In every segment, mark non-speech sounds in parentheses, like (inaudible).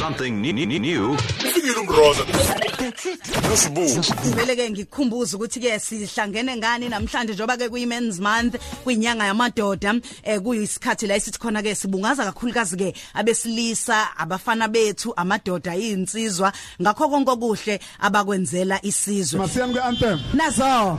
something new. new. Fikile umroza. Nosibu. Vele ke ngikukhumbuza ukuthi ke sihlangene ngani namhlanje njoba ke kuyi men's month kwinyanga yamadoda eh kuyisikhathi la isithi khona ke sibungaza kakhulukazi ke abesilisa abafana bethu amadoda izinsizwa ngakho konke okuhle abakwenzela isizwe Masiyami ke anthem. nazo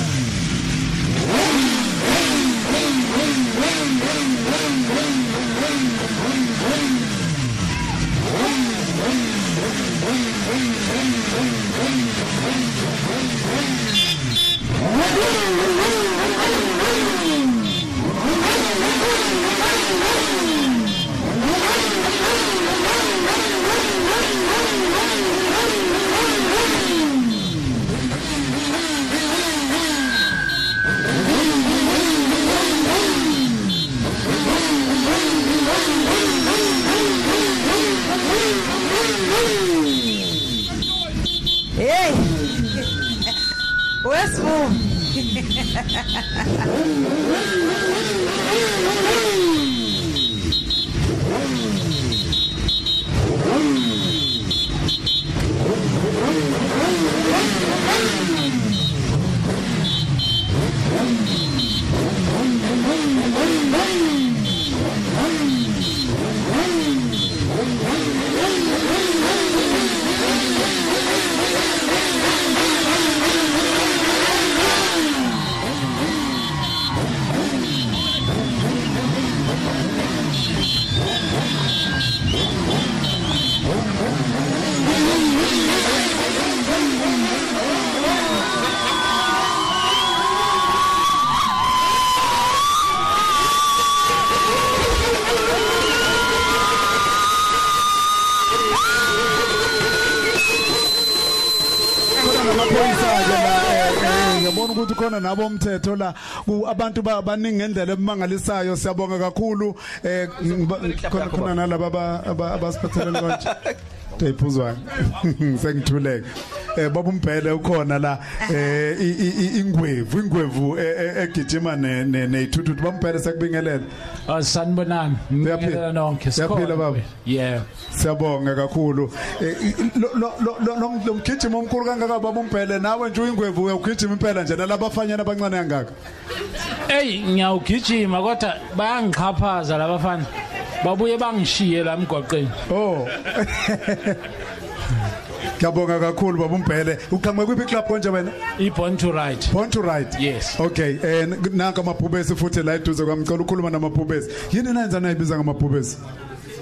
nabo umthetho la ku- abantu ba- baningi ngendlela ebumangalisayo. Siyabonga kakhulu eh ngiba- khona khona nalabo aba- aba- abasiphathelele konje Deyiphuzwana (laughs) (laughs) sengithuleke eh baba umbhele ukhona la eh i- i- i- ingwevu ingwevu eh, eh, egijima ne ne- neyithuthu bambhele sekubingelela Oh sanibonani. Uyaphila? Ngibingelela nonke. Uyaphila, baba? Yeah. Siyabonga kakhulu. Eh, i- lo lo lo lo- lo lo mgijimo omkhulu kangaka baba umbhele nawe nje uyingwevu uyagijima impela nje nalabafanyana abancane kangaka. Ey ngiyawugijima kodwa bayangixhaphaza labafana. Babuye bangishiye la emgwaqeni. Oh. (laughs) Ngiyabonga kakhulu baba umbhele. Uqhamuke kwiphi club konje wena? iborn to ride. Born to ride. Yes. Okay, eh nanka amabhubesi futhi la eduze kwamcela ukukhuluma namabhubesi. Yini nenza nayibiza ngamabhubesi?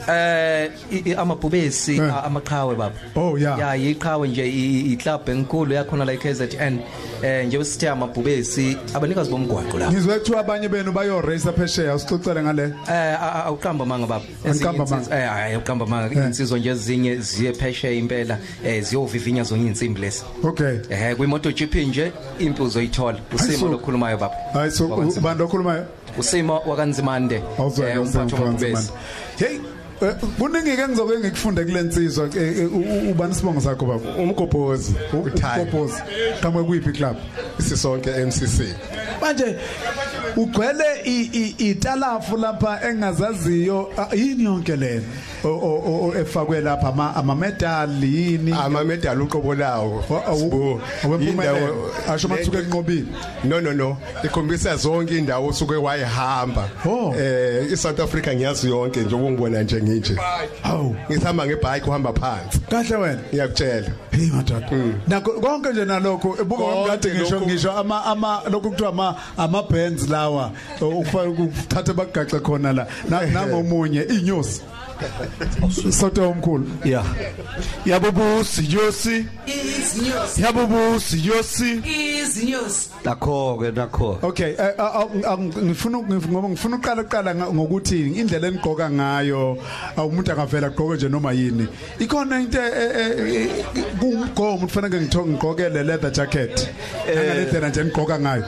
Eh i- i- amabhubesi Eh. a- amaqhawe baba. Oh, yeah. Ya iqhawe nje i- i- iclub enkulu yakhona la KZN. Eh nje besithe amabhubesi abanikazi bomgwaqo la. Ngizwe kuthiwa abanye benu bayo race phesheya usixoxele ngale. Eh a- a- awuqamba manga baba. Awuqamba Ezinye insizwa- Eh hayi awuqamba manga Eh. insizwa nje ezinye ziye phesheya impela eh ziyovivinya zonke insimbi lesi. Okay. Eh kwimoto GP nje impi uzoyithola. Hayi, so- Usimo lokhulumayo baba. Hayi so Wakwanzima. ubani okhulumayo? Usimo wakanzimande. awuzweke Eh, umphathi wamabhubesi. hey eh, kuningi ke ngizoke ngikufunde kule nsizwa eh, eh, u- u- ubani sibongo sakho baba Umgobhozi. uThai. Umgobhozi qhamuke kuyiphi club Sisonke MCC. manje ugcwele i- i- italafu lapha engazaziyo ah, yini yonke lena o- o- o- efakwe lapha ama ama medal yini? Ama medal uqobo lawo. Sibu. awempumelelo. Indawo- asho mathuke enqobile no no no. Ikhombisa zonke indawo osuke wayehamba Oh. eh iSouth Africa ngiyazi yonke nje ungibona nje nginje hawu. Ngihamba ngebike uhamba phansi. Kahle wena? Ngiyakutshela. Hey madoda. Nakho konke nje nalokho ebuka Konke ngomkade ngisho lokhu- ngisho ama ama lokhu kuthiwa ama ama bands lawa ukufaka ukuthatha bagaxe khona la. Na- nangomunye inyosi. Soto omkhulu. Yeah. Yabo busi yosi, izinyosi yabo busi yosi. izinyosi Nakho ke nakho. Okay eh, ngifuna ngif- ngoba ngifuna uqala uqala ngokuthi indlela enigqoka ngayo ah, umuntu angavela agqoke nje noma yini. Ikhona into kumgomo kufanele ngithoke ngigqoke le leather jacket. Angalethela nje ngigqoka ngayo.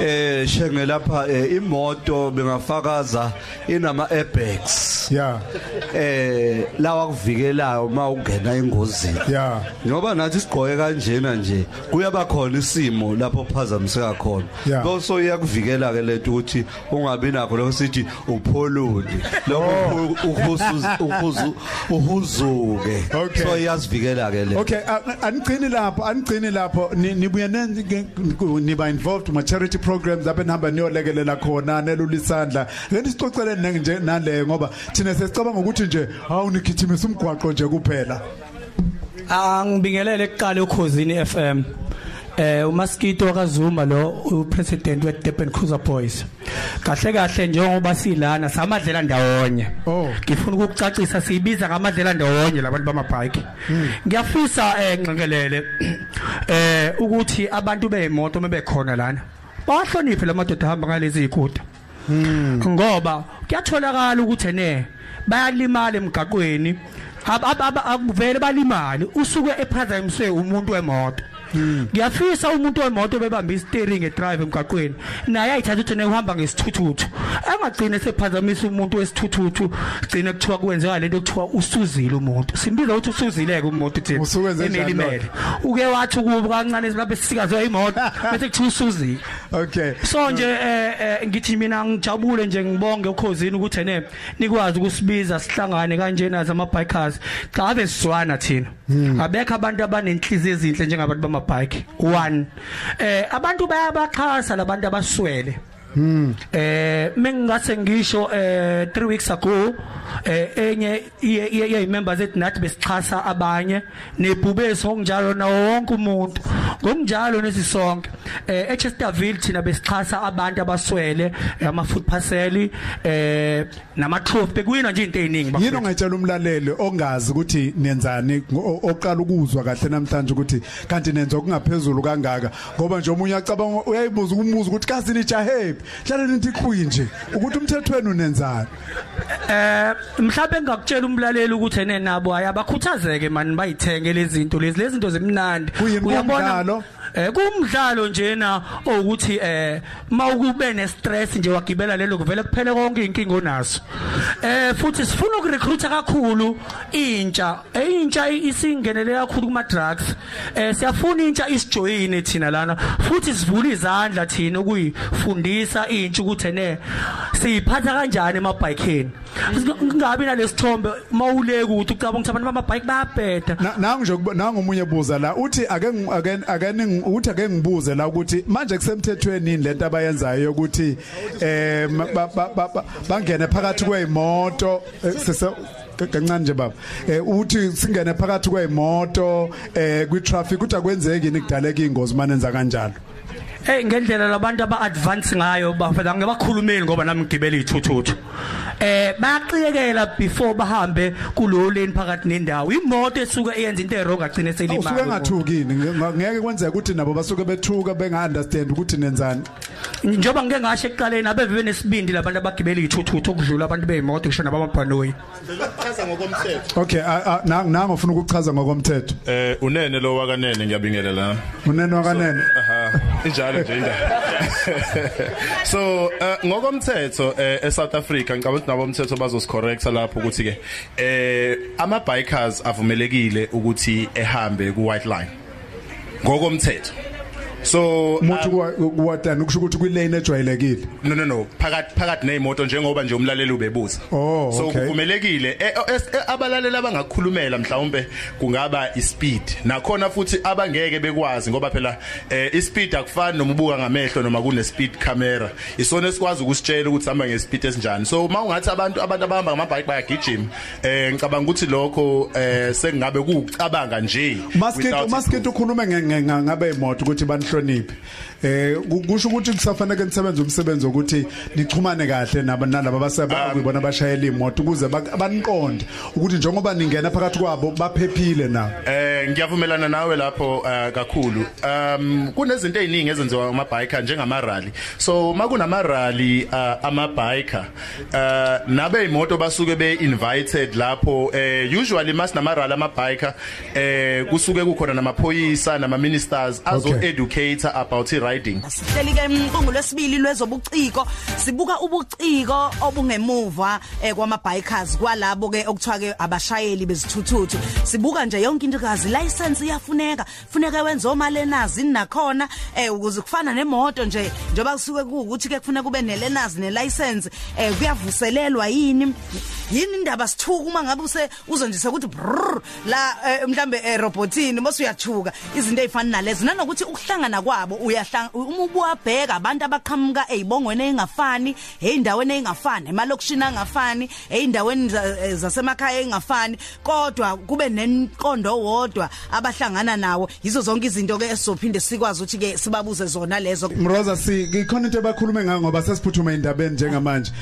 Eh shenge lapha eh, imoto bengafakaza inama airbags. yeah Eh lawa kuvikelayo uma ungena engozini. yeah Ngoba nathi sigqoke kanjena nje kuyaba khona isimo lapho phazamiseka khona. Yeah. Bese iyakuvikela ke lethu ukuthi ungabi nakho lokho sithi upholoni. Lokho uhuzu uhuzu uhuzuke. Okay. So iyasivikela ke le. Okay a- anigcini lapho anigcini lapho Ni- nibuye nenze ke- niba involved ma charity programs lapho enihamba niyolekelela khona nelula isandla ngeni sicocele nenge nje nale ngoba thina sesicabanga ukuthi nje hawu nikhithimisa umgwaqo nje kuphela Angibingelele ekuqala ukhosini FM. Eh uMaskito kaZuma lo upresident we Durban Cruiser Boys. Kahle kahle njengoba silana samadlela ndawonye. Oh. Ngifuna ukukucacisa sibiza ngamadlela ndawonye labantu bamabike. Ngiyafisa eh nqengelele eh ukuthi abantu beemoto mebekhona lana. Bahloniphe lamadoda ahamba ngalezi ikude. ngoba kuyatholakala ukuthi ne bayalimala emgaqweni. Ab- ab- ab- akuvele balimale. Usuke ephazanyiswe umuntu wemoto. Ngiyafisa umuntu wemoto bebamba i-steering edrive emgaqweni naye ayithatha ukuthi uhamba ngesithuthuthu. Angagcine sephazamisa umuntu wesithuthuthu gcine kuthiwa kwenzeka lento kuthiwa usuzile umuntu. Simbiza ukuthi usuzileke umuntu thina Usuke wenze njani emelimele uke wathi kubo kancane lapho sisikazwe imoto (laughs) bese kuthiwa usuzile. Okay. So nje eh eh, ngithi mina ngijabule nje ngibonge ukhosini ukuthi ene nikwazi ukusibiza sihlangane kanjena zama bikers cha ave sizwana thina abekho abantu abanenhliziyo ezinhle njengabantu bamabike one. Eh abantu bayabaxhasa labantu abaswele. Eh mengingase ngisho eh 3 weeks ago eh enye iye members ethi nathi besixhasa abanye. Nebhubeso ngokunjalo nawo wonke umuntu. Ngokunjalo nesisonke eh eChesterville thina besixhasa abantu abaswele ama food parcel eh nama trophy bekuyina nje into eziningi yini ongayitshela umlaleli ongazi ukuthi nenzani oqala ukuzwa kahle namhlanje ukuthi kanti nenza okungaphezulu kangaka? Ngoba nje omunye acabanga uyayibuza umuza ukuthi kazi nijahephi hlaleni into iqhwi nje ukuthi umthethweni unenzani? Eh mhlawumbe engakutshela umlaleli ukuthi ene nabo ayabakhuthazeke mani bayithenge lezi zinto lezi. Lezi zinto Kuyini, kuwumdlalo? Eh kumdlalo njena ukuthi eh mawukube ne stress nje wagibela lelo kuvele kuphele konke inkingo onaso eh futhi sifuna ukurecruita kakhulu intsha. Eh, intsha isingenele kakhulu kuma drugs eh siyafuna intsha isijoyine thina lana. Futhi sivula izandla thina ukuyifundisa intsha ukuthi ne siyiphatha kanjani emabhayikeni? Kungabi nalesithombe mawuleke ukuthi ucabanga ukuthi abantu bamabhayiki bayabheda. Na- nangu nje nangu omunye buza la uthi ake ake ake ning- uthi ake ngibuze la ukuthi manje kusemthethweni yini lento abayenzayo ukuthi eh ma- ba- ba- ba- ba- bangene phakathi kwezimoto eh, sese kancane nje baba eh uthi singene phakathi kwezimoto eh kwi traffic uthi akwenzeki yini kudaleka ingozi manenza kanjalo? Hey ngendlela labantu aba advance ngayo bafela ngebakhulumeli ngoba nami ngigibela izithuthuthu. Eh bayaqhiyekela before bahambe kulo lane phakathi nendawo. Imoto esuka eyenza into errong agcine selimala. usuke ngathukini ngeke kwenzeka ukuthi nabo basuke bethuka benga understand ukuthi nenzani Njoba ngeke ngasho ekuqaleni abeve nesibindi labantu abagibela izithuthuthu okudlula abantu beemoto ngisho nabamabhanoyi. okay a- a- nangu nangu ufuna ukuchaza ngokomthetho Eh unene lo wakanene ngiyabingelela. unene wakanene Aha, injalo nje indaba. (laughs) So, eh, ngokomthetho eh eSouth Africa ngicabanga ukuthi nabo umthetho bazosicorrecta lapho ukuthi ke eh ama bikers avumelekile ukuthi ehambe ku white line. Ngokomthetho. So umuntu kuwatani kusho ukuthi kwilane ejwayelekile? No no no. Phakathi phakathi nezimoto njengoba nje umlaleli ubebuza. Oh, so kuvumelekile. Eh, eh, abalaleli abangakhulumela mhlawumbe kungaba ispeed. Nakhona futhi abangeke bekwazi ngoba phela eh, ispeed akufani noma ubuka ngamehlo noma kune speed camera. Isona esikwazi ukusitshela ukuthi hamba ngespeed esinjani. So mawungathi abantu abantu abahamba ngamabike bayagijima eh ngicabanga ukuthi lokho eh sekungabe kucabanga nje without maskete ukhulume ngabe imoto ukuthi banihloniphe. Eh ku- kusho ukuthi kusafanele nisebenze umsebenzi ukuthi nichumane kahle naba nalabo baseba kuyibona abashayela imoto ukuze bak- baniqonde ukuthi njengoba ningena phakathi kwabo baphephile na. Eh ngiyavumelana nawe lapho eh, kakhulu. Um kunezinto eziningi ezenziwa ama biker njengama rally. So makunama rally ama biker eh nabe imoto basuke be invited lapho eh usually mas nama rally ama biker eh kusuke kukhona namaphoyisa nama ministers azo Okay. educate about riding. sihleli ke imqungu lesibili lwezobuciko. Sibuka ubuciko obungemuva eh, kwama bikers kwalabo ke okuthiwa ke abashayeli bezithuthuthu. Sibuka nje yonke into kazi license iyafuneka. Funeka wenze omalenazi nakhona eh ukuze kufana nemoto nje. Njoba kusuke ukuthi ke kufuneka kube nelenazi nelicense eh kuyavuselelwa yini? Yini indaba? Sithuka uma ngabe use uzonjisa ukuthi brrr la eh, mhlambe eh, robotini bose uyachuka izinto ezifana nalezo nanokuthi ukuhlangana kwabo uyahlanga uma ubuwabheka abantu abaqhamuka ezibongweni ezingafani eindaweni ezingafani emalokishini angafani eindaweni za- eh, zasemakhaya ezingafani kodwa kube nenkondo wodwa abahlangana nawo. Yizo zonke izinto ke esizophinde sikwazi ukuthi ke sibabuze zona lezo. Mroza si ikhona into abakhulume ngayo ngoba sesiphuthume indabeni njengamanje.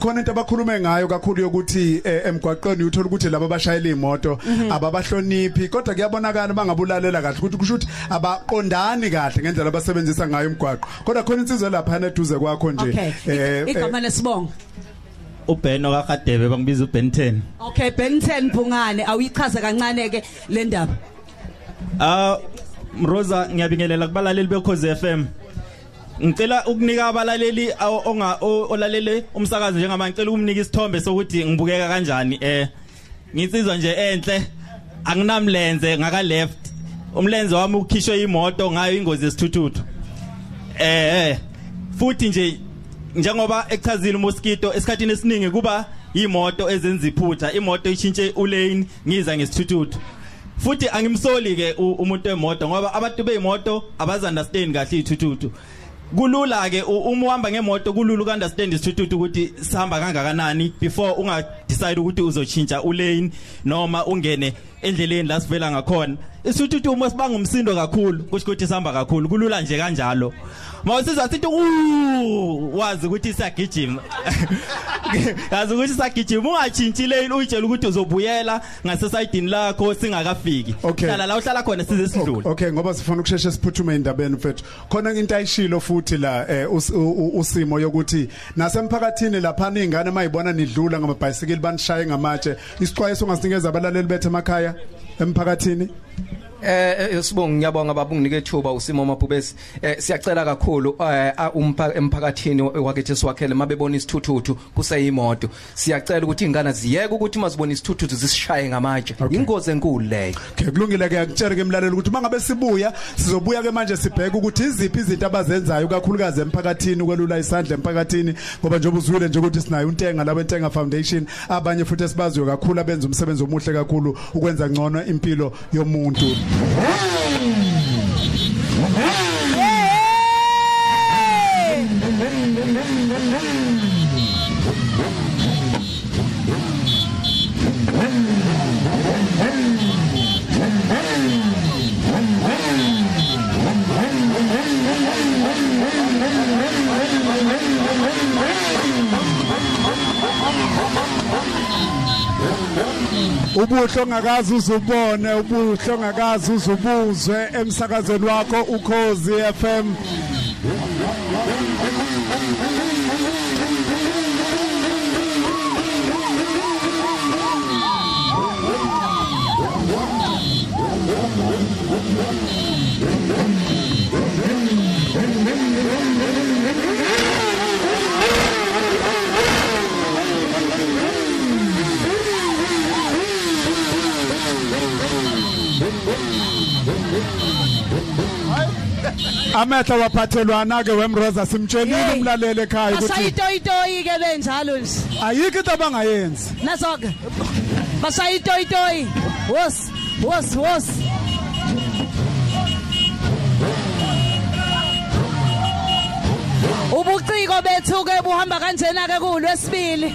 Khona into abakhulume ngayo kakhulu yokuthi eh, emgwaqeni uthola ukuthi laba abashayela imoto ababahloniphi kodwa kuyabonakala bangabulalela kahle ukuthi kusho ukuthi abaqondani kahle ngendlela abasebenzisa ngayo umgwaqo. Kodwa khona insizwe lapha eduze kwakho nje. Okay. eh, Igama lesibongo. uBeno kaGadebe bangibiza uBen 10 Okay, Ben 10 Phungane awuyichaze kancane ke le ndaba. ah Rosa ngiyabingelela kubalaleli bekhoze FM ngicela ukunika abalaleli onga olalele umsakazo njengamanje ngicela ukumnika isithombe sokuthi ngibukeka kanjani eh nginsizwa nje enhle anginamlenze ngaka left. Umlenze wami ukhishwe imoto ngayo ingozi yesithuthuthu. Eh eh futhi nje njengoba echazile umosquito esikhatini esiningi kuba imoto ezenza iphutha imoto ishintshe ulane ngiza ngesithuthuthu. Futhi angimsoli ke umuntu wemoto ngoba abantu beimoto abazi understand kahle ithuthutu kulula ke uma uhamba ngemoto kulula uku understand isithuthutu ukuthi sihamba kangakanani before unga decide ukuthi uzochinja ulane noma ungene endleleni la sivela ngakhona. Isithuthutu uma sibanga umsindo kakhulu kusho ukuthi sihamba kakhulu kulula nje kanjalo. Mawusizwa sithi wazi ukuthi siyagijima (laughs) yazi ukuthi sagijima ungachintshi lane uyitshela ukuthi uzobuyela ngasesayidini lakho singakafiki. Hlala la uhlala khona size sidlule. Okay ngoba sifuna ukusheshsha siphuthume indabeni mfethu. Khona into ayishilo futhi la eh, usimo yokuthi nasemphakathini lapha ingane mayibona nidlula ngamabhayisikili banishaye ngamatshe. Isixwayiso ongasinikeza abalaleli bethu emakhaya? Emphakathini? Eh eh, sibonga ngiyabonga baba unginike ithuba usimo mabhubesi eh siyacela kakhulu eh a- umpha- emphakathini wakithi siwakhele mabebona isithuthuthu kuseyimoto. Siyacela ukuthi ingane ziyeke ukuthi mazibona isithuthuthu zisishaye ngamatshe. Ingozi enkulu leyo. Okay kulungile ke akutshela ke emlaleli ukuthi mangabe sibuya sizobuya ke manje sibheke ukuthi iziphi izinto abazenzayo kakhulukazi emphakathini ukwelula isandla emphakathini. Ngoba njengoba uzwile nje ukuthi sinayo untenga labo Ntenga Foundation. Abanye futhi esibaziyo kakhulu abenza umsebenzi omuhle kakhulu ukwenza ngcono impilo yomuntu. Woo! Ubuhle ongakazi uzubone ubuhle ongakazi uzubuzwe emsakazweni wakho ukhozi FM amehla waphathelwana ke wemroza simtshelile Hey. umlaleli ekhaya ukuthi basayitoyitoyi ke benjalo nje. Ayikho into abangayenzi. Nasoke. Basayitoyitoyi wos wos wos ubuciko bethu ke buhamba kanjena ke kulwesibili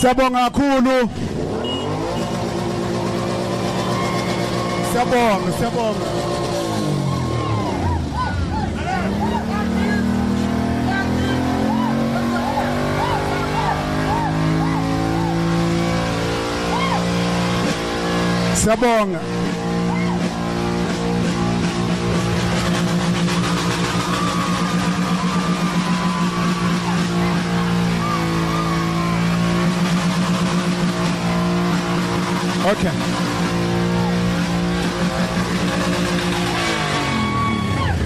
Siyabonga kakhulu. Siyabonga, siyabonga. Siyabonga. Okay.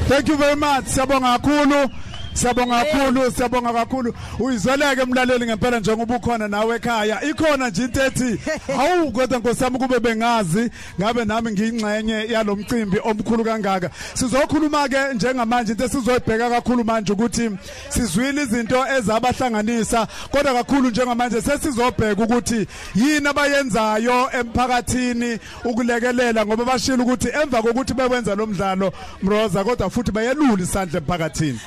Thank you very much. Siyabonga kakhulu. Siyabonga kakhulu, siyabonga kakhulu. Uyizoleke emlaleli ngempela njengoba ukhona nawe ekhaya. Ikhona nje into ethi (laughs) awu kodwa nkosami kube bengazi ngabe nami ngiyingxenye yalomcimbi omkhulu kangaka. Sizokhuluma ke njengamanje into esizoyibheka kakhulu manje ukuthi sizwile izinto ezabahlanganisa kodwa kakhulu njengamanje sesizobheka ukuthi yini abayenzayo emphakathini ukulekelela ngoba bashilo ukuthi emva kokuthi bewenza lo mdlalo Mroza kodwa futhi bayelula isandla emphakathini.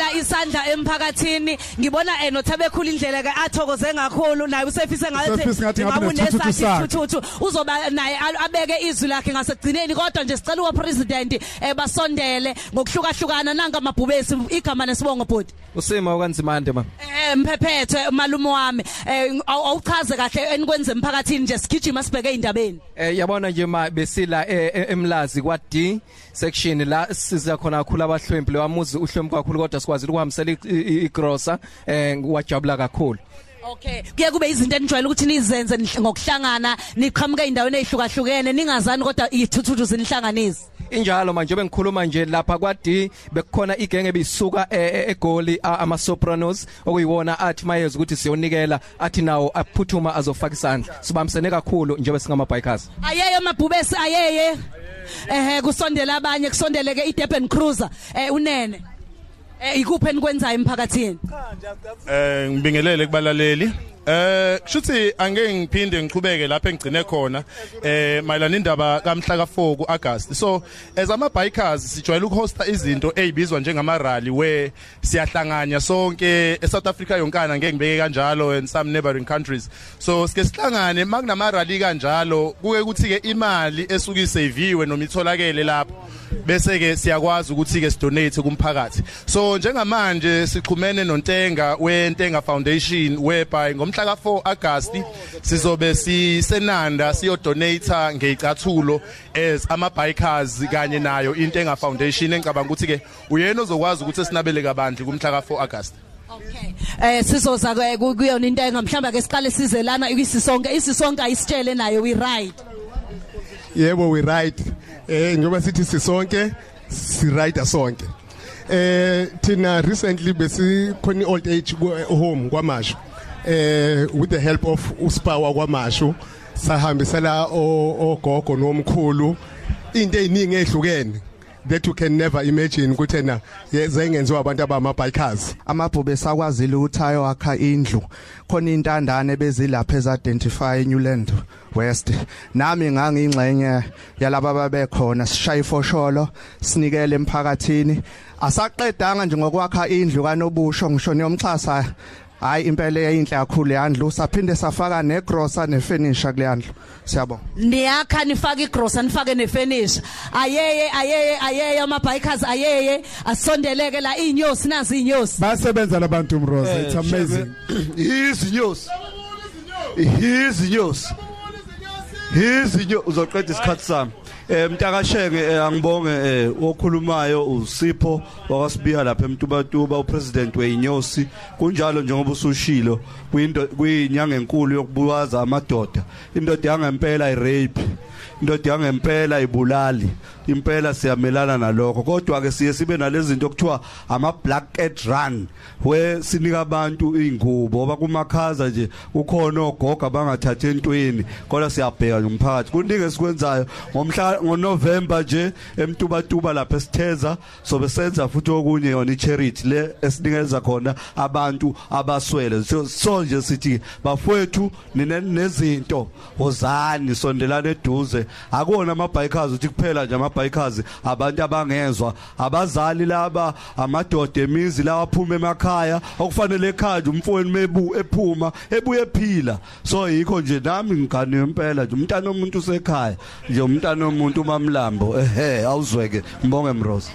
Bayalula isandla emphakathini. Ngibona enothabekhulu indlela ke athokoze ngakhulu naye usefise Usefise ngathi ngabe nesithuthu sakhe. ngathuthu uzoba naye al- abeke izwi lakhe ngasekugcineni kodwa nje sicela uwa president eh basondele ngokuhlukahlukana. Nanga amabhubesi igama nesibongo bhodi usima okanzimande ma. Eh mphephethe malume wami. Eh aw- awuchaze kahle enikwenze emphakathini nje sigijima sibheke indabeni Eh yabona nje ma besila eh, eh, emlazi kwa D section la siza khona kakhulu abahlwempi lewamuzi uhlwempu kakhulu kodwa sikwazi ukuhambisela i- i- igrosa eh wajabula kakhulu. Okay. Kuye kube izinto enijwayele ukuthi nizenze nihl- ngokuhlangana niqhamuke endaweni ezihlukahlukene ningazani kodwa ithuthuthi zinihlanganise injalo manje bengikhuluma nje lapha kwa D bekukhona igenge bisuka eh, eh, egoli a- ama sopranos okuyiwona athi mayeza ukuthi siyonikela athi nawo aphuthuma azofaka isandla. Sibambisene kakhulu njengoba singama bikers ayeye amabhubesi ayeye. Ehe kusondela abanye kusondeleke iDurban Cruiser. Eh unene. Eh ikuphi enikwenzayo emphakathini? Eh ngibingelele kubalaleli. Eh kushuthi angeke ngiphinde ngiqhubeke lapho engigcine khona eh mayelana indaba kamhla ka4 kuAugust. So as ama bikers sijwayele ukuhosta izinto ezibizwa njengama rally where siyahlanganya sonke eSouth Africa yonkana ngeke ngibeke kanjalo and some neighboring countries. So sike sihlangane makunama rally kanjalo kuke kuthi ke imali esuke iseviwe noma itholakele lapho bese ke siyakwazi ukuthi ke sidonate kumphakathi so njengamanje siqhumene nontenga wentenga foundation whereby ngomhla ka4 August sizobe sisenanda siyodonate ngecathulo as ama bikers kanye nayo intenga foundation engicabanga ukuthi ke uyena ozokwazi ukuthi sinabele kabandli kumhla ka4 August Okay. Eh sizoza ke ku- kuyona into engamhlamba ke siqale sizelana isisonke isisonke ayisitshele nayo we ride. yebo we right eh njoba sithi sisonke si right sonke eh thina recently besikhona old age ku- home kwamashu eh with the help of uspawa kwamashu sahambisela ogogo nomkhulu. Into eziningi ehlukene that you can never imagine ukuthi na yezengenziwa abantu abama bikers amabhube sakwazile ukuthi ayoakha indlu. Khona intandane bezilapha ezidentify Newland West. Nami ngangingxenye yalaba babekhona sishaya ifosholo sinikele emphakathini. Asaqedanga nje ngokwakha indlu kanobusho ngisho niyomxhasa hayi impela eyinhle kakhulu yandlu. Saphinde safaka negrosa nefurniture kuleyandlu. Siyabonga. Niyakha nifake igrosa nifake nefurniture. Ayeye ayeye ayeye ama bikers ayeye. Asondeleke la inyosi nazi inyosi. Basebenza labantu Mroza it's amazing. izinyosi. Izinyosi. Izinyo uzoqeda isikhathi sami. Eh mntakasheke eh, angibonge eh, okhulumayo uSipho wakasibiya lapha eMtubatuba upresident weinyosi kunjalo njengoba usushilo kuyinto kuyinyanga enkulu yokubuwaza amadoda. Indoda yangempela irape indoda yangempela ibulali impela siyamelana nalokho. Kodwa ke siye sibe nalezinto okuthiwa ama black cat run we sinika abantu ingubo ngoba kumakhaza nje ukhona ogoga abangathatha entweni kodwa siyabheka nomphakathi kuningi esikwenzayo ngomhla ngoNovember nje emtubatuba lapha esitheza sobe senza futhi okunye yona i-charity le esinikeza khona abantu abaswele. So, so nje sithi bafowethu nezinto wozani sondelana eduze akuona ama-bikers uthi kuphela nje ama-bikers abantu abangezwa abazali laba amadoda emizi lawa aphuma emakhaya okufanele ekhaya nje umfowenu mebu ephuma ebuye ephila. So yikho nje nami ngigane impela nje umntana omuntu usekhaya nje umntana omuntu umamlambo ehe awuzweke. Mbonge mroza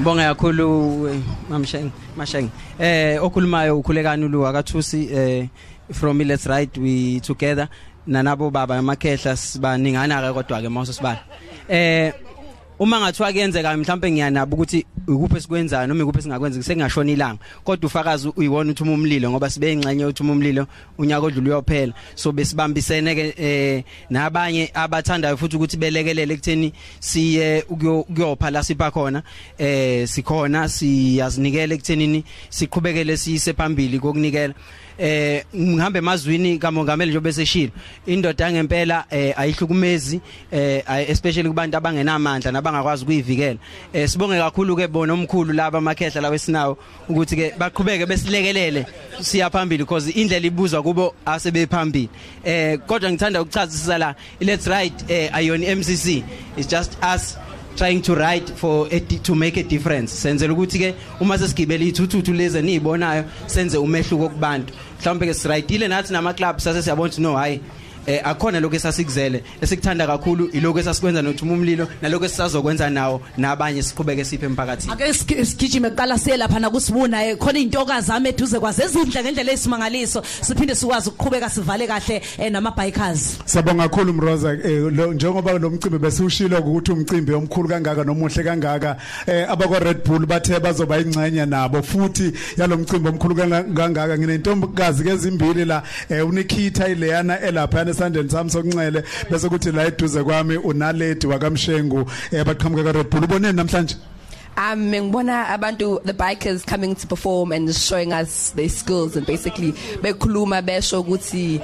Ngibonga kakhulu eh, mamsheng masheng. Eh okhulumayo ukhulekani lu akathusi eh from let's right we together. Nanabo baba emakhehla sibaningana ke kodwa ke mawuse sibala. Eh uma ngathiwa kuyenzeka mhlawumbe ngiyanaba ukuthi ukuphi esikwenzayo noma ukuphi esingakwenza sengashona ilanga. Kodwa ufakazi uyiwona uthuma umlilo ngoba sibe ingxenye uthuma umlilo unyaka odlule uyophela. So besibambisene ke eh nabanye abathandayo futhi ukuthi belekelele ekutheni siye ukuyopha la sipha khona. Eh sikhona siyazinikela ekuthenini siqhubekele siyise phambili kokunikela. Eh ngihambe emazwini kamongameli njengoba seshilo indoda yangempela eh ayihlukumezi eh especially kubantu abangenamandla nabangakwazi ukuyivikela. Eh sibonge kakhulu ke bona omkhulu laba amakhehla lawe sinawo ukuthi ke baqhubeke besilekelele siya phambili because indlela ibuzwa kubo asebephambili. Eh kodwa ngithanda ukuchazisa la let's right eh ayoni MCC it's just us. Trying to write for a, to make a difference. Senzela ukuthi ke uma sesigibela ithuthuthi lezi nizibonayo senze umehluko kubantu. Mhlawumbe ke sirayidile nathi nama clubs sase siyabona ukuthi no hayi eh akhona lokho esasikuzele esikuthanda kakhulu iloko esasikwenza nothuma umlilo naloko esisazokwenza nawo nabanye siqhubeke siphe emphakathini. Ake sigijime kuqala siye lapha nakusibuna eh, khona intokazi zami eduze kwaze ezindle ngendlela esimangaliso siphinde sikwazi ukuqhubeka sivale kahle eh, nama bikers Sabonga kakhulu Mroza eh, lo- njengoba lo mcimbi besiwushilo ukuthi umcimbi omkhulu kangaka nomuhle kangaka eh abakwa Red Bull bathe bazoba ingcenye nabo futhi yalomcimbi omkhulu kanga- kangaka nginentombi ke ezimbili la eh, uNikita ileyana elapha esandleni sami sokunxele bese kuthi la eduze kwami unaledi wakamshengu eh baqhamuka ka Red Bull uboneni namhlanje? Um ngibona abantu the bikers coming to perform and showing us their skills and basically bekhuluma besho ukuthi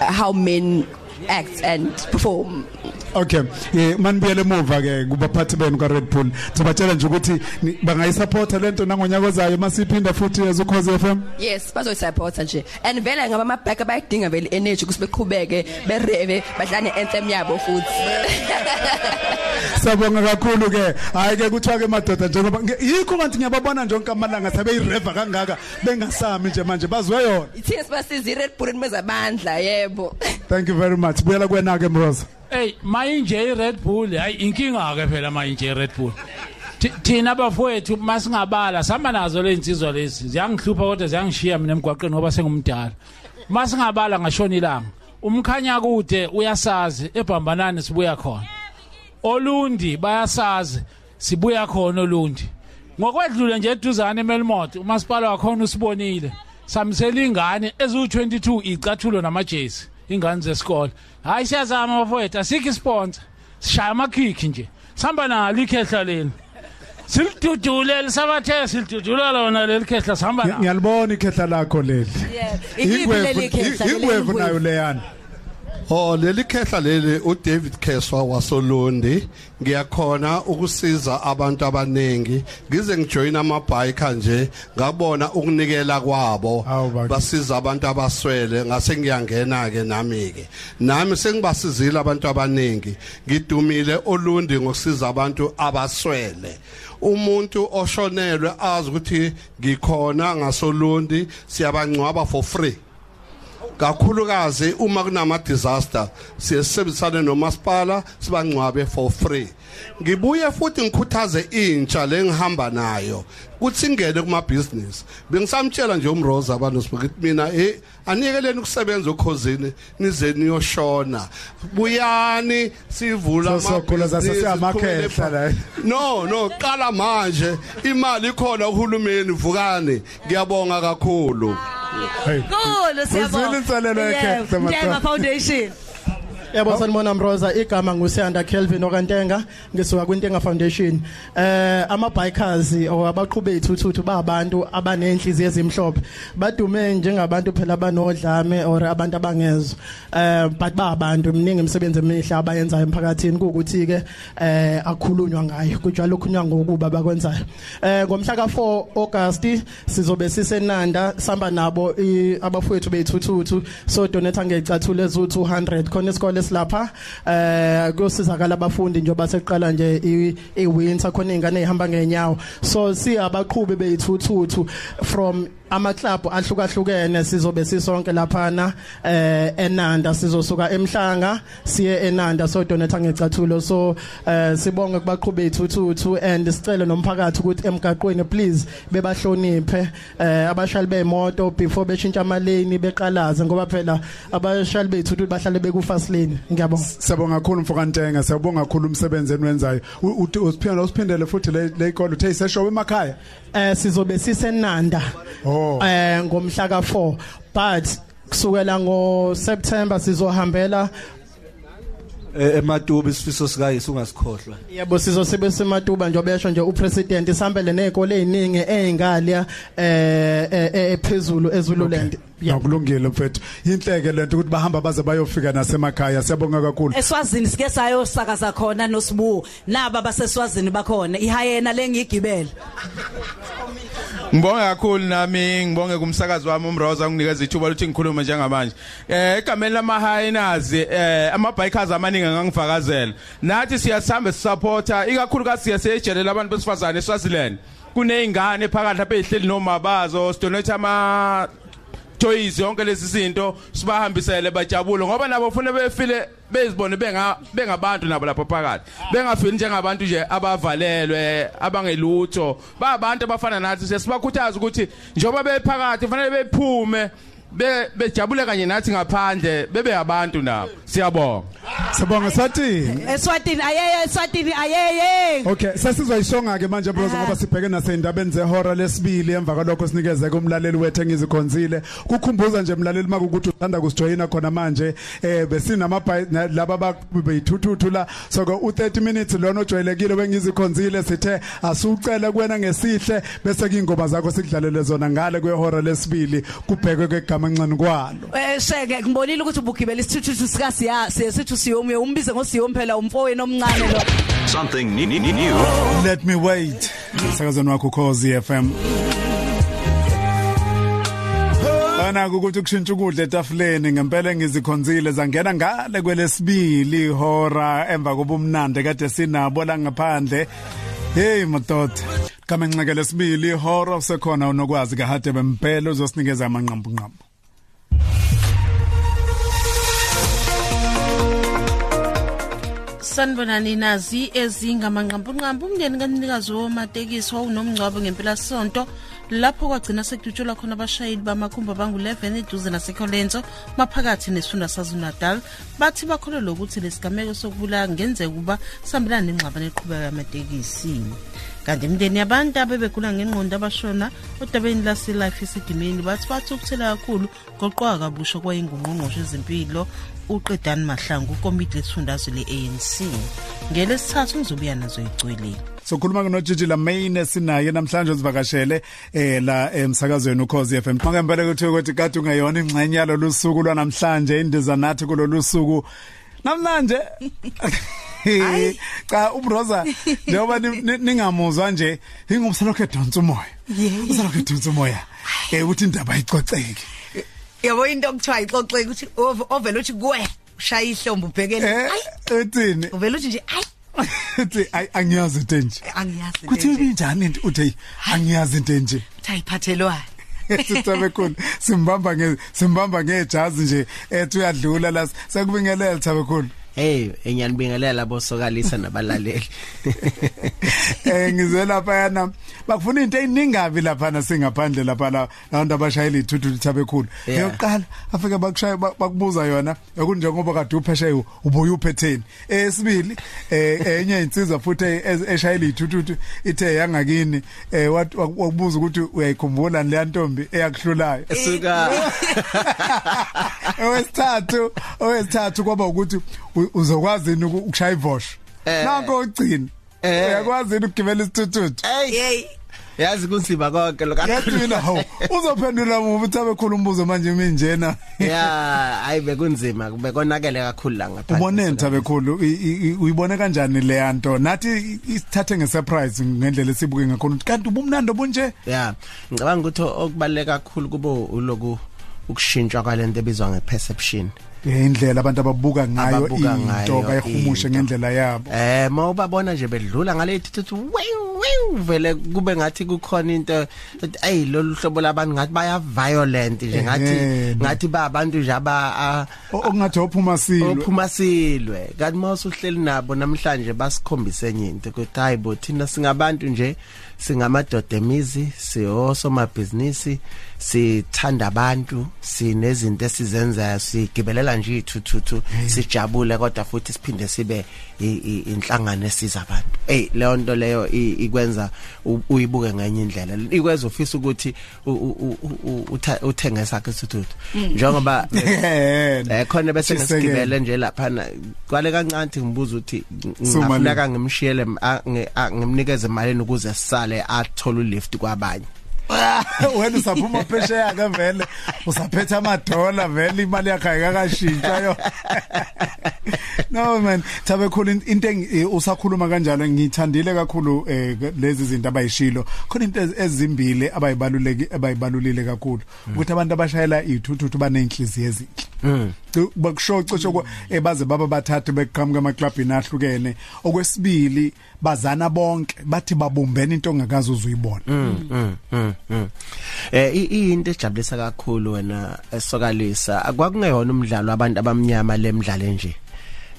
how men act and perform. Okay eh manibuyele emuva ke kubaphathi benu ka Red Bull. Sibatshela nje ukuthi ni- bangayisupporta lento nangonyaka ozayo masiphinda futhi ezukhoze FM yes bazoyisupport nje. And vele ngaba ama bike bayidinga vele energy ukuthi beqhubeke bereve badlane anthem yabo futhi. (laughs) Sabonga kakhulu ke. Hayi ke kuthiwa ke madoda njengoba nge- yikho kanti ngiyababona nje onke amalanga sabe ireva kangaka bengasami nje manje bazwe yona. Ithina sibasiza i Red Bull nimezamandla yebo. Thank you very much. Buyela kuwena ke Mroza. Ey mayinje iRed Bull hayi inkinga ke phela mayinje iRed Bull. Thi- thina bafowethu masingabala sihamba nazo le insizwa lezi. Ziyangihlupha kodwa ziyangishiya mina emgwaqeni ngoba sengumdala. Masingabala ngashona ilanga. Umkhanya kude uyasazi ebhambanani sibuya khona. Olundi bayasazi sibuya khona olundi. Ngokwedlule nje eduzane emelmot umasipala wakhona usibonile. Samsela ingane eziwu-22 icathulo namajesi ingane zesikole. Hayi siyazama bafowethu asikho isponsor sishaya amakhikhi nje. Sihamba nalo ikhehla leli. Silidudulele sabathe silidudula lona leli khehla sihamba nalo. ngiyalibona ikhehla lakho leli. Iyiphi leli khehla, leli ingwevu ingwevu? nayo leyana. Oh leli khehla leli uDavid Keswa wasolundi ngiyakhona ukusiza abantu abanengi ngize ngijoin amabike nje ngabona ukunikela kwabo. Basiza abantu abaswele ngase ngiyangena ke nami ke. Nami sengibasizile abantu abanengi ngidumile olundi ngokusiza abantu abaswele. Umuntu oshonelwe azi ukuthi ngikhona ngasolundi siyabangcwaba for free. Kakhulukazi uma kunama disaster siyasebenzisana nomasipala sibangcwabe for free. Ngibuye futhi ngikhuthaze intsha lengihamba nayo. Kuthi ingene kuma business bengisamtshela nje umroza abantu sibukithi mina eh anikeleni ukusebenza ukhosini nize niyoshona buyani sivula So, sokhula zase amabhizinisi, siyamakhehla siqhubekele la. no no qala manje imali ikhona uhulumeni vukani ngiyabonga kakhulu Hey. Kulo siyabonga. Uzwile inselelo yakhe, Yebo, Semathole. Ntenga Foundation. Yebo sanibona Mroza igama nguSiyanda Kelvin okantenga ngisuka kwintenga Foundation. Eh ama bikers or abaqhube ithuthu babantu abanenhliziyo ezimhlophe. Badume njengabantu phela banodlame or abantu abangezwe eh but babantu mningi imisebenzi emihle abayenzayo emphakathini ukuthi ke eh akukhulunywa ngayo kujalo kunywa ngokuba bakwenzayo. Eh ngomhla ka4 August sizobe sisenanda samba nabo i- abafowethu bethuthu so donate ngecathulo ezu 200 khona isikole silapha eh kuyosizakala abafundi njengoba seqala nje i-winter khona izingane ezihamba ngenyawo so siyabaqhubi beyithuthuthu from ama club ahlukahlukene sizobe sisonke laphana eh eNanda sizosuka emhlanga siye eNanda so donate ngecathulo. So eh sibonge kubaqhube ithuthu and sicela nomphakathi ukuthi emgaqweni please bebahloniphe. Eh abashali bemoto before beshintsha ama lane beqalaze ngoba phela abashali bethuthu bahlale beku fast lane ngiyabonga. Siyabonga kakhulu mfokantenga siyabonga kakhulu umsebenzi eniwenzayo U- uthi- usiphindela usiphindele futhi le le ikolo. Uthe iseshowe emakhaya? Eh sizobe sisenanda. Oh. Eh ngomhla ka4 but kusukela ngo September sizohambela Eh, ematubi isifiso sikayise ungasikhohlwa. Yebo sizosibe sematuba njengoba yasho nje upresident isambele nezikole eziningi ezingalya eh eh, ephezulu eZululand Yakulungile mfethu. Inhleke lento ukuthi bahamba baze bayofika nasemakhaya. Siyabonga kakhulu. Eswazini sike sayosakaza khona nosibu naba baseswazini bakhona. Ihayena lengigibela. Ngibonge kakhulu nami. Ngibonge kumsakazi wami uMroza unginikeza ithuba lokuthi ngikhulume njengamanje. Eh egameni lamahayenazi eh ama bikers amaningi ngangifakazela. Nathi siyasihamba sisupporta ikakhulukazi siyasejelela abantu besifazane eSwaziland. Kunezingane phakathi lapha ezihleli noma bazo sidonate ama toys yonke lezi zinto sibahambisele bajabule ngoba nabo ufuna befile bezibone benga bengabantu nabo lapha phakathi bengafili njengabantu nje abavalelwe abangelutho babantu abafana nathi sesibakhuthaza ukuthi njoba bephakathi fanele bephume be bejabule kanye nathi ngaphandle bebe abantu nabo. Siyabonga. Sibonga sathi? Eswatini ayeye Eswatini ayeye. Okay sesizoyishonga ke manje bro ngoba sibheke nasendabeni zehora lesibili. Emva kwalokho sinikeze kumlaleli wethu engizikhonzile. Kukhumbuza nje mlaleli makukuthi uthanda kusijoyina khona manje. Eh besinama laba bayithuthuthu la. So ko u30 minutes lona ojwayelekile wengizikhonzile sithe asucela kuwena ngesihle bese kuyingoma zakho sikudlalele zona ngale kwehora lesibili. Kubhekwe kwegama encane kwalo Eh sheke ngibonile ukuthi ubugibela isithuthu sika siya sesithi siyomuye umbize ngosiyomu phela umfowenu omncane lo. Something new. Let me wait. Sakazweni wakho Khosi FM. Bana ukuthi kushintsha ukudla etafuleni ngempela ngizikhonzile zangena ngale kwelesibili ihora emva kobumnande kade sinabo la ngaphandle. Hey madoda. Kama nxeke lesibili ihora usekhona unokwazi kahade bempela uzosinikeza amanqambu nqambu. Sanibonani nazi ezingamanqampunqampu umndeni kanikazi womatekisi wawunomngcwabo ngempela sonto lapho kwagcina sekudutshulwa khona abashayeli bamakhumbi abangu-11 eduze nasekholenzo maphakathi nesifunda sazo-natal bathi bakholelwa ukuthi lesigameko sokubulala kungenzeka ukuba sihambelana nengxabano eqhubekayo yamatekisi. Kanti imindeni yabantu abebegula ngengqondo abashona odabeni lase-life esidimeni bathi bathukuthela kakhulu ngoqoka kabusha kwayingungqongqoshe ezempilo uqedani mahlangu ukomiti lesifundazwe le-anc ngelesithathu ngizobuya nazo igcweleni sokhuluma nojiji la main esinaye namhlanje sivakashele eh la emsakazweni ukhozi FM ngempela ukuthi ukuthi kade ungayona ingxenye yalolu suku lwanamhlanje indiza nathi kulolu suku. Namhlanje (laughs) (laughs) cha ubroza (laughs) njengoba ni- ni- ningamuzwa nje ingumsalokho edonsa umoya. Usalokho edonsa umoya. Eh uthi indaba ayicoceki yabo into okuthiwa ixoxeke ukuthi ov- ovela uthi kuwe ushaya ihlombe ubhekele eh uthini? Uvela uthi nje ayi (laughs) uthi "Ay, angiyazi into enje. Angiyazi into kuthi enje." ibinjani into? Uthi "Hey, angiyazi into enje. Uthi ayiphathelwani sithabe khulu simbamba nge simbamba ngejazi nje ethi uyadlula la. Sekubingelela thabe khulu hey enyanibingelela bosokalisa nabalaleli. (laughs) Eh ngize lapha yana bakufuna into eyiningabi lapha na singaphandle lapha la abantu abashayela ithuthu lithabe khulu. Yeah. eyokuqala afike bakushaya bak- bakubuza yona yakunjengoba kade uphesheyo ubuye uphetheni? Esibili eh enye insizwa futhi e- eshayela ithuthu ithe yangakini. Eh wat- wak- wakubuza ukuthi uyayikhumbula le ntombi eyakuhlulayo? Esuka. (laughs) Owesithathu owesithathu kwaba ukuthi u- uzokwazi yini uku- ukushaya ivosho Eh. nanko ugcina Eh. uyakwazi yini ukugibela isithuthu hey. Yazi kunzima konke lo yathi mina hawu. Uzophendula mubi uthi abekhulu umbuzo manje minjena ya hayi bekunzima. Bekonakele kakhulu la ngaphandle. Ubone nthabe khulu i- i- i- uyibone kanjani le nto? Nathi isithathe ngesurprise ngendlela esibuke ngakhona. Ukuthi kanti ubumnandi obunje? Ya ngicabanga ukuthi okubaleka kakhulu kubo uloku ukushintshwa kwalento ebizwa ngeperception. Eh, indlela abantu ababuka ngayo into bayihumushe ngendlela yabo. Eh mawubabona nje bedlula ngale wiu vele kube ngathi kukhona into ay lolu hlobo labantu ngathi baya violent nje ngathi ngathi ba abantu nje aba okungathi ophuma silwe. ophuma silwe. Kanti mawusuhleli nabo namhlanje basikhombise enye into ukuthi hayibo thina singabantu nje singamadoda emizi siyosomabhizinisi sithanda abantu sinezinto esizenzayo sigibelela nje ithuthu sijabule kodwa futhi siphinde sibe i- i- inhlangano esiza abantu hey leyo nto leyo i- ikwenza u- uyibuke ngenye indlela ikwenza ufisa ukuthi u- u- u- u- utha- uthenge sakhe isithuthu Mm. njengoba (laughs) Eh, eh khona bese Tshisekelo. ngesigibele nje lapha kwale kancane ngibuza ukuthi Sumalini. ngafuneka ngimshiyele m- a- nge- a- ngimnikeze imali ukuze sisale athola ulift kwabanye (laughs) wena usaphuma phesheya ke vele usaphethe amadola vele imali yakhe ayikakashintshwa yo. (laughs) No man. Thabe khulu into eh, usakhuluma kanjalo ngithandile kakhulu eh, lezi zinto abayishilo. Khona into ez- ezimbili abayibaluleki abayibalulile kakhulu. Ukuthi abantu abashayela ithuthuthu banenhliziyo ezinhle. Mm. bakusho cisho kwa- eh, baze baba bathathu beqhamuka emaklabhini ahlukene okwesibili bazana bonke bathi babumbene into ongakazi uzuyibona Mm, mm, mm, mm. Eh i- iyinto ejabulisa kakhulu wena esokalisa akwakungeyona umdlalo abantu abamnyama lemidlalo nje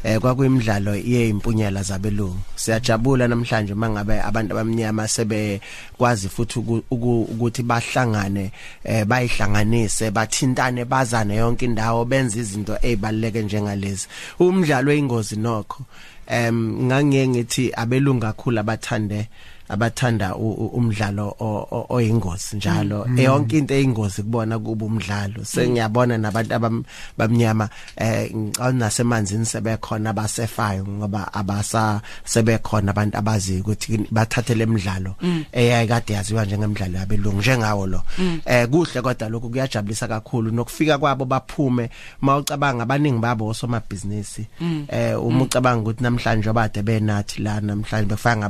eh kwakuyimidlalo yeimpunyela zabelungu. Siyajabula namhlanje mangabe abantu abamnyama sebekwazi futhi uku- uku- ukuthi bahlangane eh bayihlanganise bathintane bazane yonke indawo benze izinto ezibaleke njengalezi. Umdlalo oyingozi nokho em ngangiye ngithi abelungu kakhulu abathande abathanda u- u- umdlalo o- o- oyingozi njalo Mm. yonke into eyingozi kubona kuba umdlalo sengiyabona nabantu abam- bamnyama eh ngicabanga nasemanzini sebekhona abasefayo ngoba abasa sebekhona abantu abazi ukuthi bathathe lemidlalo Mm. eyayikade yaziwa njengemidlalo yabelungu njengawo lo Mm. eh kuhle kodwa lokho kuyajabulisa kakhulu nokufika kwabo baphume mawucabanga abaningi babo osomabhizinisi Mm. eh uma ucabanga ukuthi namhlanje abade benathi la namhlanje befaka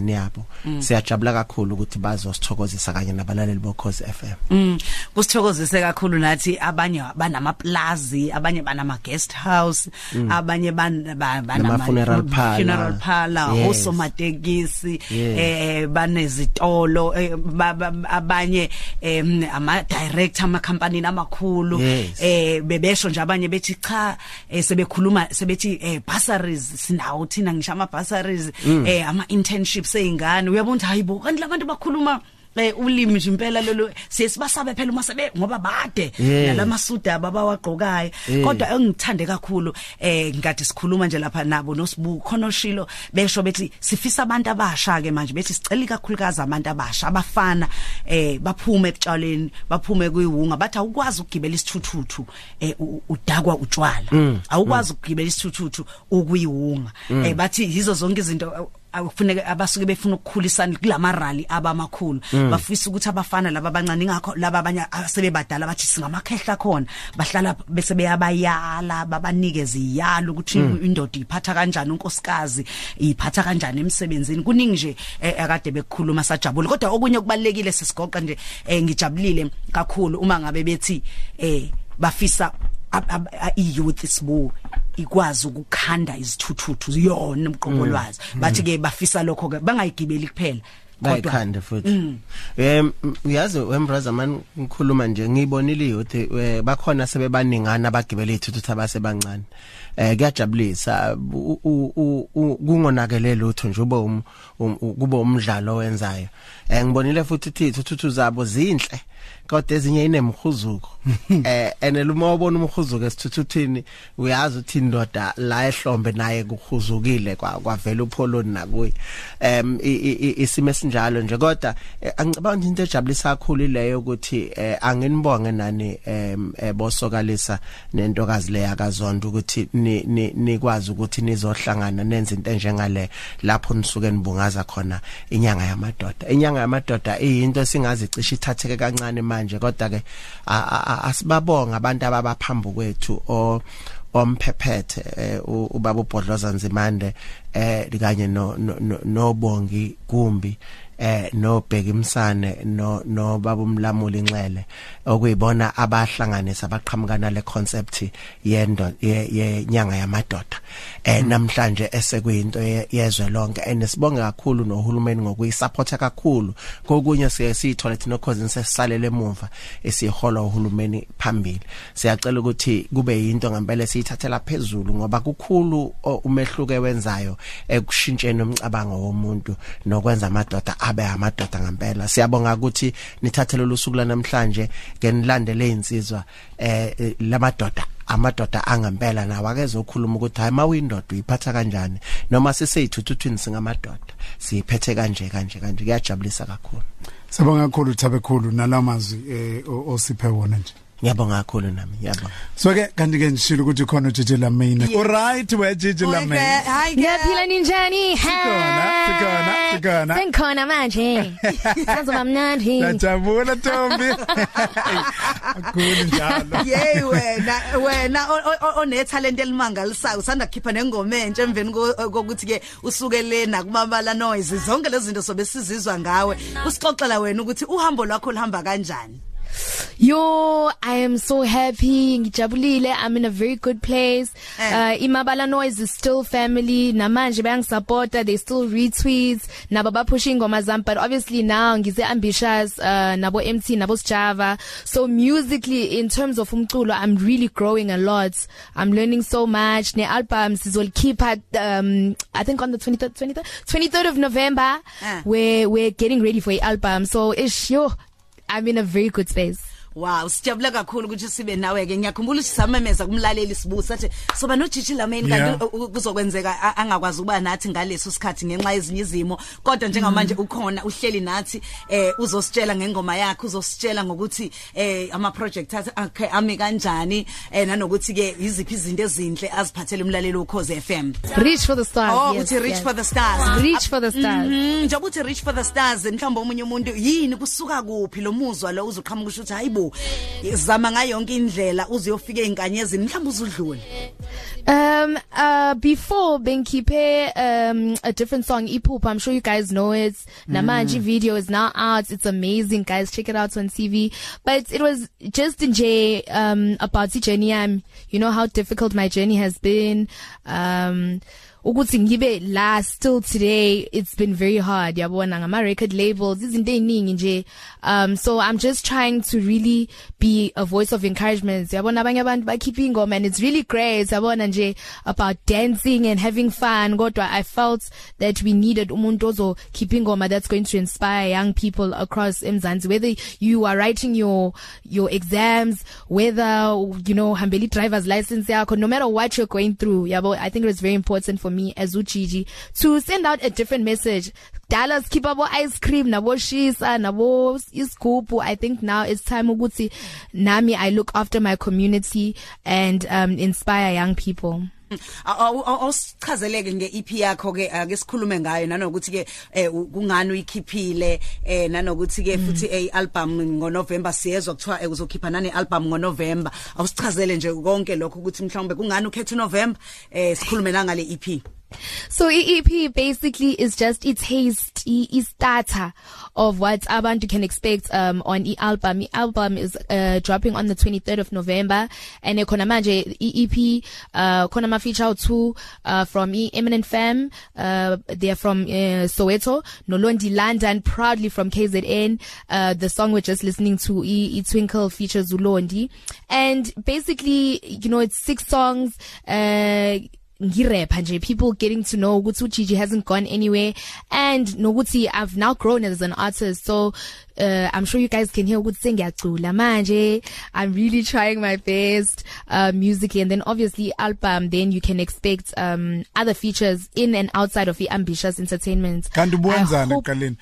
ngabasemsebenzini yabo Mm. siyajabula kakhulu ukuthi bazosithokozisa kanye nabalaleli bokhozi FM Mm kusithokozise kakhulu nathi abanye banamaplazi abanye banama guest house Mm. abanye ban- ba- Nama funeral parlour. funeral parlor Yes. osomatekisi Yes. eh banezitolo eh, ba- ba- abanye em, ama director ama company amakhulu Yes. eh bebesho nje abanye bethi cha eh, sebekhuluma sebethi eh bursaries sinawo thina ngisho ama bursaries Mm. eh ama internships eingane uyabona ukuthi hayibo kanti labantu bakhuluma eh ulimi nje impela lolo sesibasabe phela uma sebe ngoba bade Yeah. nalamasuda abawagqokayo Yeah. kodwa engithande kakhulu eh ngikade sikhuluma nje lapha nabo nosibu khona oshilo besho bethi sifisa abantu abasha ke manje bethi sicela kakhulukazi abantu abasha abafana eh baphume ekutshaleni baphume kuyiwunga bathi awukwazi ukugibela isithuthuthu eh u- udakwa utshwala Mm, awukwazi ukugibela isithuthuthu ukuyiwunga Mm. eh bathi yizo zonke izinto akufuneka abasuke befuna ukukhulisana kulama rally abamakhulu Mm. bafisa ukuthi abafana laba abancane ngakho laba abanye asebebadala bathi singamakhehla khona bahlala bese beyabayala babanikeze iyalo ukuthi Mm. indoda iphatha kanjani unkosikazi iphatha kanjani emsebenzini kuningi nje eh, akade bekukhuluma sajabule kodwa okunye kubalekile sesigoqa nje eh, ngijabulile kakhulu uma ngabe bethi eh bafisa ab- ab- a- i-youth isibu ikwazi ukukhanda izithuthuthu yona umqobolwazi Mm. bathi ke bafisa lokho ke bangayigibeli kuphela. Bayikhande futhi. Em uyazi wembraza man ngikhuluma nje ngibonile youth eh, bakhona sebebaningana abagibela ithuthu abasebancane. Eh kuyajabulisa. U- u- u- u- kungonakelele lutho nje ube um- um- kube umdlalo owenzayo. Eh ngibonile futhi ukuthi ithuthu zabo zinhle. Kodwa ezinye inemhuzuko. (laughs) Eh enela uma ubona umhuzuko esithuthuthini uyazi ukuthi indoda la ehlombe naye kuhuzukile kwa kwavela upholoni nakuye. Em i- i- i- isimo esinjalo nje. Kodwa eh, angicabanga ukuthi into ejabulisa kakhulu ileyo ukuthi eh, anginibonge nani em eh, bosokalisa nentokazi leya kaZondo ukuthi ni- ni- nikwazi ukuthi nizohlangana nenze into enjengale lapho nisuke nibungaza khona inyanga yamadoda. Inyanga yamadoda iyinto singazicisha ithatheke kancane manje. Kodwa ke asibabonga abantu ababaphambu kwethu o omphephethe eh, ubaba uBhodloza Nzimande eh kanye no- nobongi kumbi eh nobheka imsane no no baba umlamuli inxele okuyibona abahlanganisa abaqhamukana le concept yendo ye- yenyanga yamadoda. Eh namhlanje esekuyinto ye- yezwe lonke enesibonge kakhulu nohulumeni ngokuyisupporta kakhulu. Kokunye siye sithola thina cause sesisalele emuva esihola uhulumeni phambili. Siyacela ukuthi kube yinto ngempela siyithathela phezulu ngoba kukhulu umehluko ewenzayo ekushintsheni umcabango womuntu nokwenza amadoda abe amadoda ngempela. Siyabonga ukuthi nithathele lusuku lanamhlanje ngenilandele insizwa eh eh, lamadoda amadoda angempela nawo. Akezokhuluma ukuthi hayi mawuyindoda uyiphatha kanjani? Noma siseyithuthuthini singamadoda siyiphethe kanje kanje kanje. Kuyajabulisa kakhulu. Sabonga kakhulu Thabekhulu nalamazwi eh o- osiphe wona nje. Ngiyabonga kakhulu nami ngiyabonga So ke kanti ke ngishilo ukuthi khona uJiji Lamine. Yes. Alright we Jiji Lamine. hayi ngiyaphila ninjani Sikhona, sikhona, sikhona. sengikhona manje (laughs) sazoba mnandi Ngiyajabula Ntombi. Akulu njalo. Yey wena wena o- o- o- onetalent elimangalisayo usanda kukhipha nengoma entsha emveni ko- kokuthi ke usuke lena kumabala noise zonke lezi zinto sobe sizizwa ngawe usixoxela wena ukuthi uhambo lwakho lihamba kanjani yo i am so happy. Ngijabulile. I'm in a very good place. Eh. uh, imabala noise is still family. Namanje bayangisupporta they still retweets. Nabo baphusha ingoma zami but obviously now ngize ambitious uh, nabo MT nabo Java so musically in terms of umculo i'm really growing a lot. I'm learning so much. Ne album sizolikhipha um i think on the 23rd 23rd 23rd of november Ah. we're we're getting ready for a album so ish yo i'm in a very good space. Wow sijabula kakhulu ukuthi sibe nawe ke ngiyakhumbula ukuthi samemeza kumlaleli sibuza athi soba no Gigi Lamine Yeah. kanti u- u- kuzokwenzeka a- angakwazi ukuba nathi ngaleso sikhathi ngenxa yezinye izimo. Kodwa njengamanje ukhona uhleli nathi eh uzositshela ngengoma yakhe uzositshela ngokuthi eh ama project akhe ami kanjani? Eh nanokuthi ke iziphi izinto ezinhle aziphathele umlaleli ukhoze FM reach for the stars Oh yes, uthi reach yes. for the stars. Reach for the stars. Mhm njengoba uthi reach for the stars mhlawumbe omunye umuntu yini kusuka kuphi lo muzwa lo uzoqhamuka usho ukuthi hayibo zama ngayo yonke indlela uziyofika einkanyezini mhlawumbe uzudlule Um uh before Benkipe um a different song Ipoop I'm sure you guys know it. Namanji Mm. video is now out. It's amazing guys. Check it out on TV but it was just in J um about the journey um you know how difficult my journey has been. Um ukuthi ngibe la still today it's been very hard yabona ngama record labels izinto eziningi nje. Um so i'm just trying to really be a voice of encouragement. Yabona abanye abantu bakhipha ingoma and it's really great yabona nje about dancing and having fun kodwa i felt that we needed umuntu ozo keep ingoma that's going to inspire young people across eMzansi whether you are writing your your exams whether you know hambeli driver's license yakho no matter what you're going through yabo i think it was very important for me as uGigi to send out a different message. Dallas keep abo ice cream nabo shisa nabo isigubhu i think now it's time ukuthi nami i look after my community and um inspire young people. (laughs) awusichazeleke ngeEP yakho ke ake sikhulume ngayo nanokuthi ke eh, kungani uyikhiphile eh nanokuthi ke futhi eh album ngoNovember siyezwa kuthiwa eh, uzokhipha nane album ngoNovember? Awusichazele nje konke lokho ukuthi mhlawumbe kungani ukhetha uNovember? Eh sikhulume nangale EP So EEP basically is just a taste, i starter of what abantu can expect um on e album. E album is uh, dropping on the 23rd of November and ekhona manje EEP uh khona ma feature 2 uh from e Eminent Fam uh they are from uh, Soweto, Nolondi London proudly from KZN. Uh the song we're just listening to E, e Twinkle features Ulondi and basically you know it's six songs uh ngirapha nje people getting to know ukuthi uGigi hasn't gone anywhere. And nokuthi I've now grown as an artist so uh, I'm sure you guys can hear ukuthi sengiyacula manje. I'm really trying my best uh, musically. And then obviously album then you can expect um other features in and outside of the ambitious entertainment. Kanti ubonzana eqaleni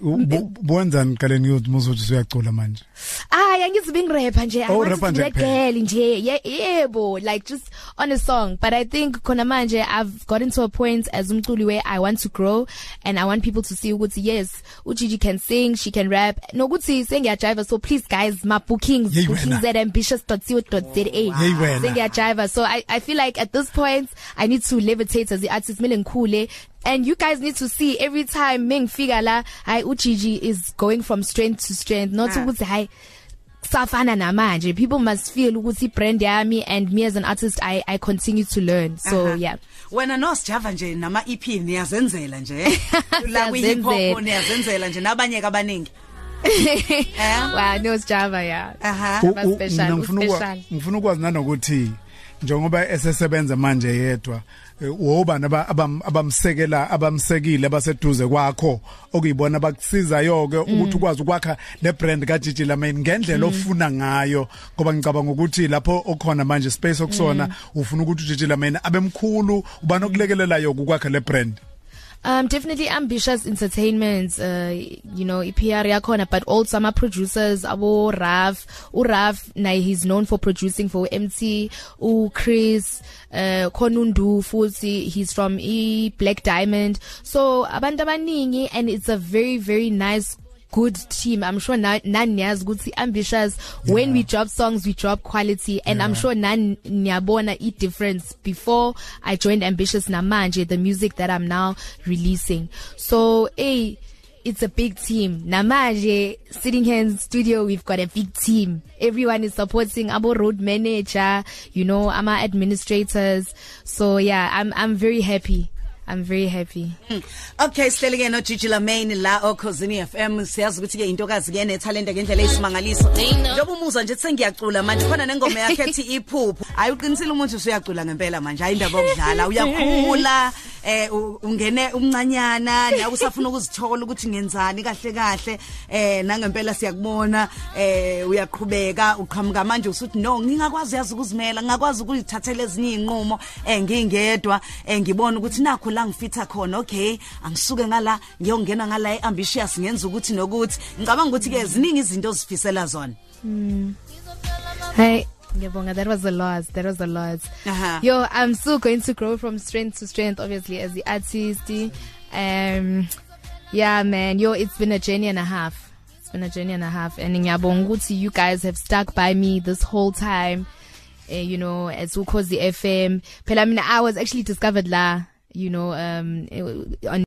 ubonzani kaleni youth muzothi uyacula manje? Ah yangizibe ngirapper nje i want rapper to girl nje Ye- yebo like just on a song. But i think khona manje i've gotten to a point as umculi where i want to grow and i want people to see ukuthi yes uGigi can sing she can rap. Nokuthi sengiyajiva so please guys my bookings Yey bookings at ambitious.co.za sengiyajiva so i i feel like at this point i need to levitate as the artist. Mele ngikhule and you guys need to see every time mengifika la hi uGigi is going from strength to strength. Not Ah. ukuthi hi safana namanje. People must feel ukuthi brand yami and me as an artist i i continue to learn. So Aha. yeah. Wena no sijava nje nama EP niyazenzela nje (laughs) la kwi hip hop Siyazenzela. niyazenzela nje nabanye kabaningi (laughs) wow no java yeah. Aha. U- Aba u- special, mina ngifuna ukwa- u-special. ngifuna ukwazi nanokuthi njengoba esesebenza manje yedwa eh, wobani aba- abam- abamsekela abamsekile abaseduze kwakho okuyibona bakusizayo ke ukuthi ukwazi ukwakha le brand kaJiji Lamine ngendlela Mm. ofuna ngayo ngoba ngicabanga ukuthi lapho okhona manje space okusona Mm. ufuna ukuthi uJiji Lamine abemkhulu ubani okulekelelayo ukwakha le brand Um definitely ambitious entertainment uh you know iPR yakhona but also ama producers abo Raf uRaf na he's known for producing for MT u Chris uh Konundu futhi he's from e Black Diamond. So abantu abaningi and it's a very very nice good team. I'm sure na- nani niyazi ukuthi ambitious when we drop songs we drop quality. And i'm sure nani niyabona i difference before i joined ambitious namanje the music that i'm now releasing. So hey it's a big team. Namanje sitting here in studio we've got a big team. Everyone is supporting. Abo road manager you know ama administrators so yeah i'm i'm very happy. I'm very happy. Okay sihlele ke no Gigi Lamaine la okhosini FM siyazi ukuthi ke intokazi ke ne talent ngendlela eyisimangaliso. Njengoba umuzwa nje sengiyacula manje khona nengoma yakhe ethi iphupho ayi uqinisile umuntu usuyacula ngempela manje hayi indaba yokudlala. Uyakhula eh ungene umncanyana nawe usafuna ukuzithola ukuthi ngenzani kahle kahle. Eh nangempela siyakubona eh uyaqhubeka uqhamuka manje usuthi no ngingakwazi yazi ukuzimela ngingakwazi ukuyithathela ezinye inqumo eh ngingedwa eh ngibona ukuthi nakho la ngifitha khona okay angisuke ngala ngiyongena ngala eambitious ngenza ukuthi nokuthi ngicabanga ukuthi ke ziningi izinto ozifisela zona Mm. Hi. Ngiyabonga that was a lot that was a lot. Aha. Yo I'm still going to grow from strength to strength obviously as the artist. Um yeah man yo it's been a journey and a half. It's been a journey and a half and ngiyabonga ukuthi you guys have stuck by me this whole time. Uh, you know as Ukhozi FM. Phela mina I was actually discovered la you know um on